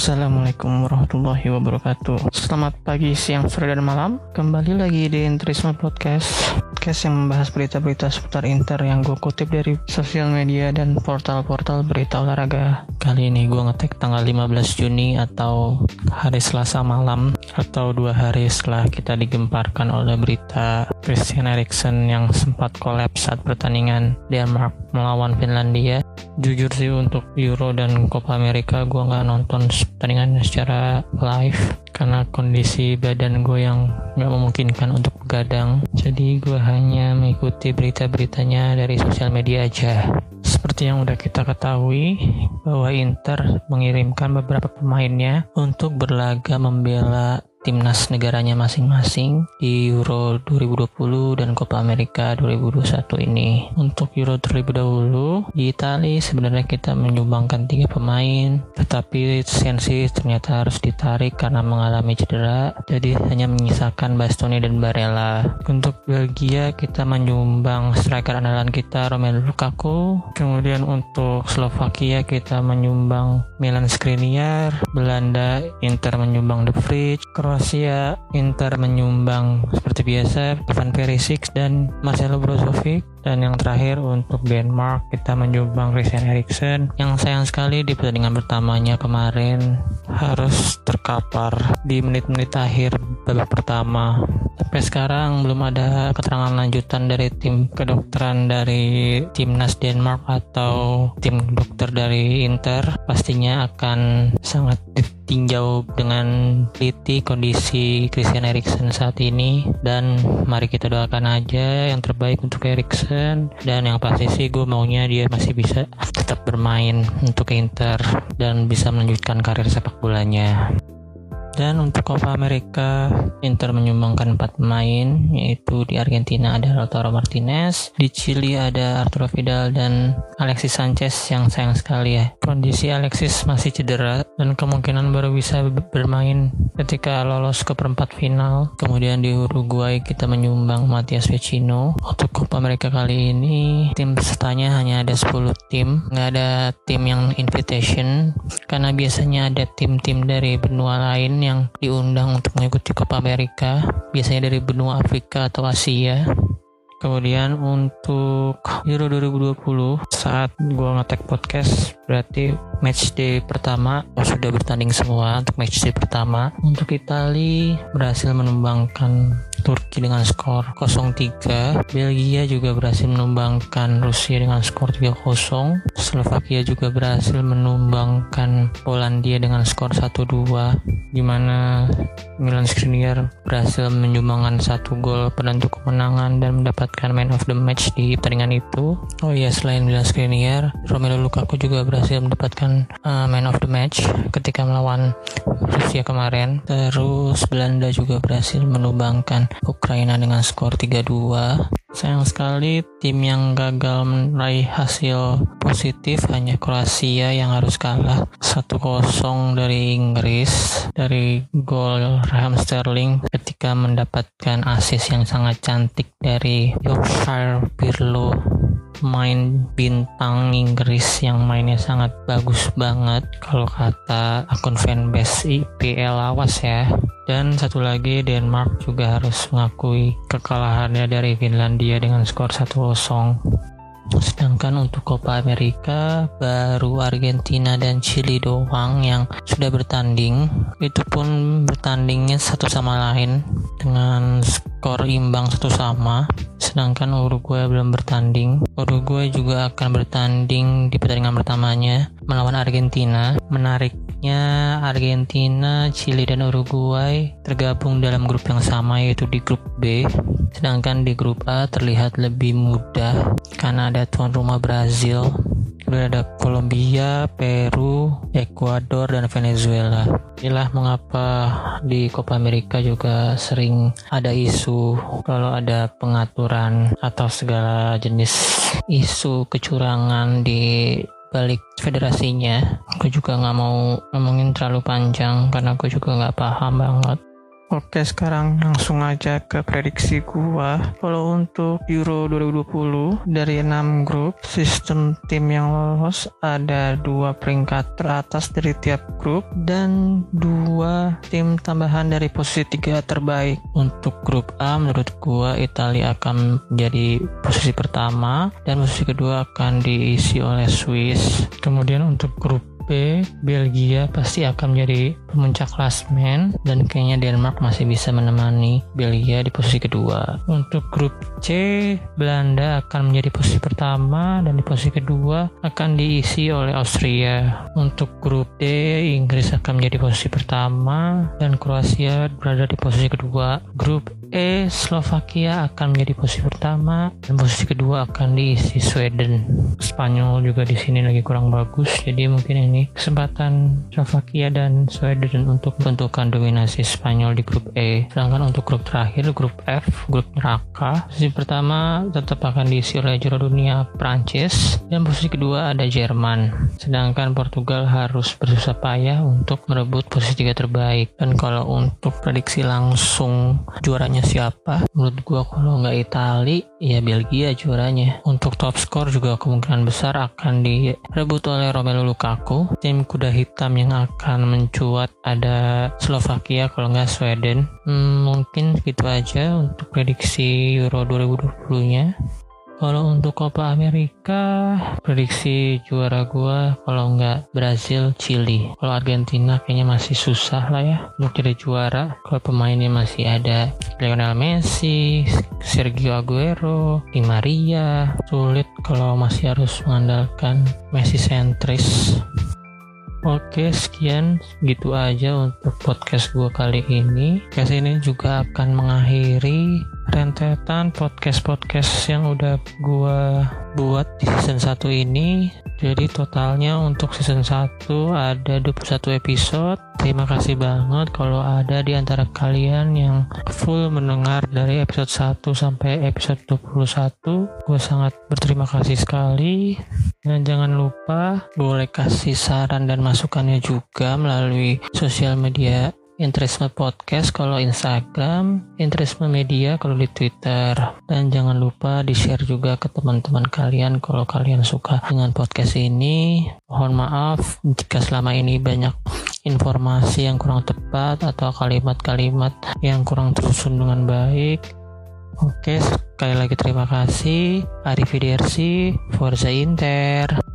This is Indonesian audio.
Assalamualaikum warahmatullahi wabarakatuh. Selamat pagi, siang, sore, dan malam. Kembali lagi di Intrisme Podcast. Podcast yang membahas berita-berita seputar Inter Yang gue kutip dari sosial media dan portal-portal berita olahraga. Kali ini gue ngetek tanggal 15 Juni atau hari Selasa malam Atau dua hari setelah kita digemparkan oleh berita Christian Eriksen yang sempat kolaps saat pertandingan Denmark melawan Finlandia jujur sih untuk Euro dan Copa America gue nggak nonton pertandingan secara live karena kondisi badan gue yang nggak memungkinkan untuk begadang. Jadi gue hanya mengikuti berita-beritanya dari sosial media aja. Seperti yang udah kita ketahui bahwa Inter mengirimkan beberapa pemainnya untuk berlaga membela timnas negaranya masing-masing di Euro 2020 dan Copa America 2021 ini. Untuk Euro terlebih dahulu, di Italia sebenarnya kita menyumbangkan tiga pemain, tetapi Sensi ternyata harus ditarik karena mengalami cedera, jadi hanya menyisakan Bastoni dan Barella. Untuk Belgia kita menyumbang striker andalan kita Romelu Lukaku, kemudian untuk Slovakia kita menyumbang Milan Skriniar, Belanda Inter menyumbang De Vrij, Kroasia, Inter menyumbang seperti biasa Ivan Perisic dan Marcelo Brozovic dan yang terakhir untuk Denmark kita menyumbang Christian Eriksen. Yang sayang sekali di pertandingan pertamanya kemarin harus terkapar di menit-menit akhir babak pertama. Sampai sekarang belum ada keterangan lanjutan dari tim kedokteran dari timnas Denmark atau tim dokter dari Inter. Pastinya akan sangat ditinjau dengan teliti kondisi Christian Eriksen saat ini. Dan mari kita doakan aja yang terbaik untuk Eriksen dan yang pasti sih gue maunya dia masih bisa tetap bermain untuk Inter dan bisa melanjutkan karir sepak bolanya. Dan untuk Copa America, Inter menyumbangkan 4 pemain, yaitu di Argentina ada Lautaro Martinez, di Chili ada Arturo Vidal dan Alexis Sanchez yang sayang sekali ya. Kondisi Alexis masih cedera dan kemungkinan baru bisa bermain ketika lolos ke perempat final. Kemudian di Uruguay kita menyumbang Matias Vecino. Untuk Copa America kali ini, tim pesertanya hanya ada 10 tim, nggak ada tim yang invitation karena biasanya ada tim-tim dari benua lain yang diundang untuk mengikuti Copa America, biasanya dari benua Afrika atau Asia. Kemudian untuk Euro 2020 saat gue ngetek podcast berarti match day pertama oh, sudah bertanding semua untuk match day pertama. Untuk Italia berhasil menumbangkan Turki dengan skor 0-3 Belgia juga berhasil menumbangkan Rusia dengan skor 3-0 Slovakia juga berhasil menumbangkan Polandia dengan skor 1-2 di mana Milan Skriniar berhasil menyumbangkan satu gol penentu kemenangan dan mendapatkan man of the match di pertandingan itu. Oh iya selain Milan Skriniar Romelu Lukaku juga berhasil mendapatkan uh, man of the match ketika melawan Rusia kemarin. Terus Belanda juga berhasil menumbangkan Ukraina dengan skor 3-2. Sayang sekali tim yang gagal meraih hasil positif hanya Kroasia yang harus kalah 1-0 dari Inggris dari gol Raheem Sterling ketika mendapatkan assist yang sangat cantik dari Yorkshire Pirlo main bintang Inggris yang mainnya sangat bagus banget. Kalau kata akun fanbase IPL awas ya. Dan satu lagi Denmark juga harus mengakui kekalahannya dari Finlandia dengan skor 1-0 Sedangkan untuk Copa America baru Argentina dan Chili doang yang sudah bertanding. Itu pun bertandingnya satu sama lain dengan skor imbang satu sama. Sedangkan Uruguay belum bertanding. Uruguay juga akan bertanding di pertandingan pertamanya melawan Argentina. Menariknya Argentina, Chili dan Uruguay tergabung dalam grup yang sama yaitu di grup B. Sedangkan di grup A terlihat lebih mudah karena ada tuan rumah Brazil, kemudian ada Kolombia, Peru, Ekuador, dan Venezuela. Inilah mengapa di Copa America juga sering ada isu kalau ada pengaturan atau segala jenis isu kecurangan di balik federasinya. Aku juga nggak mau ngomongin terlalu panjang karena aku juga nggak paham banget Oke, sekarang langsung aja ke prediksi gua. Kalau untuk Euro 2020 dari 6 grup, sistem tim yang lolos ada dua peringkat teratas dari tiap grup dan dua tim tambahan dari posisi tiga terbaik. Untuk grup A, menurut gua Italia akan menjadi posisi pertama dan posisi kedua akan diisi oleh Swiss. Kemudian untuk grup Belgia pasti akan menjadi pemuncak klasmen dan kayaknya Denmark masih bisa menemani Belgia di posisi kedua. Untuk grup C, Belanda akan menjadi posisi pertama dan di posisi kedua akan diisi oleh Austria. Untuk grup D, Inggris akan menjadi posisi pertama dan Kroasia berada di posisi kedua. Grup E Slovakia akan menjadi posisi pertama dan posisi kedua akan diisi Sweden. Spanyol juga di sini lagi kurang bagus, jadi mungkin ini kesempatan Slovakia dan Sweden untuk menentukan dominasi Spanyol di grup E. Sedangkan untuk grup terakhir, grup F, grup neraka, posisi pertama tetap akan diisi oleh juara dunia Prancis dan posisi kedua ada Jerman. Sedangkan Portugal harus bersusah payah untuk merebut posisi tiga terbaik. Dan kalau untuk prediksi langsung juaranya siapa? Menurut gua kalau nggak Itali ya Belgia juaranya. Untuk top skor juga kemungkinan besar akan direbut oleh Romelu Lukaku. Tim kuda hitam yang akan mencuat ada Slovakia kalau nggak Sweden. Hmm, mungkin gitu aja untuk prediksi Euro 2020 nya kalau untuk Copa America, prediksi juara gua kalau nggak Brazil, Chili. Kalau Argentina kayaknya masih susah lah ya untuk jadi juara. Kalau pemainnya masih ada Lionel Messi, Sergio Aguero, Di Maria. Sulit kalau masih harus mengandalkan Messi sentris. Oke, sekian gitu aja untuk podcast gue kali ini. Podcast ini juga akan mengakhiri rentetan podcast-podcast yang udah gue buat di season 1 ini. Jadi totalnya untuk season 1 ada 21 episode. Terima kasih banget kalau ada di antara kalian yang full mendengar dari episode 1 sampai episode 21. Gue sangat berterima kasih sekali. Dan jangan lupa boleh kasih saran dan masukannya juga melalui sosial media Interisme Podcast kalau Instagram, Interisme Media kalau di Twitter. Dan jangan lupa di-share juga ke teman-teman kalian kalau kalian suka dengan podcast ini. Mohon maaf jika selama ini banyak informasi yang kurang tepat atau kalimat-kalimat yang kurang tersusun dengan baik. Oke, sekali lagi terima kasih. Arrivederci, Forza Inter.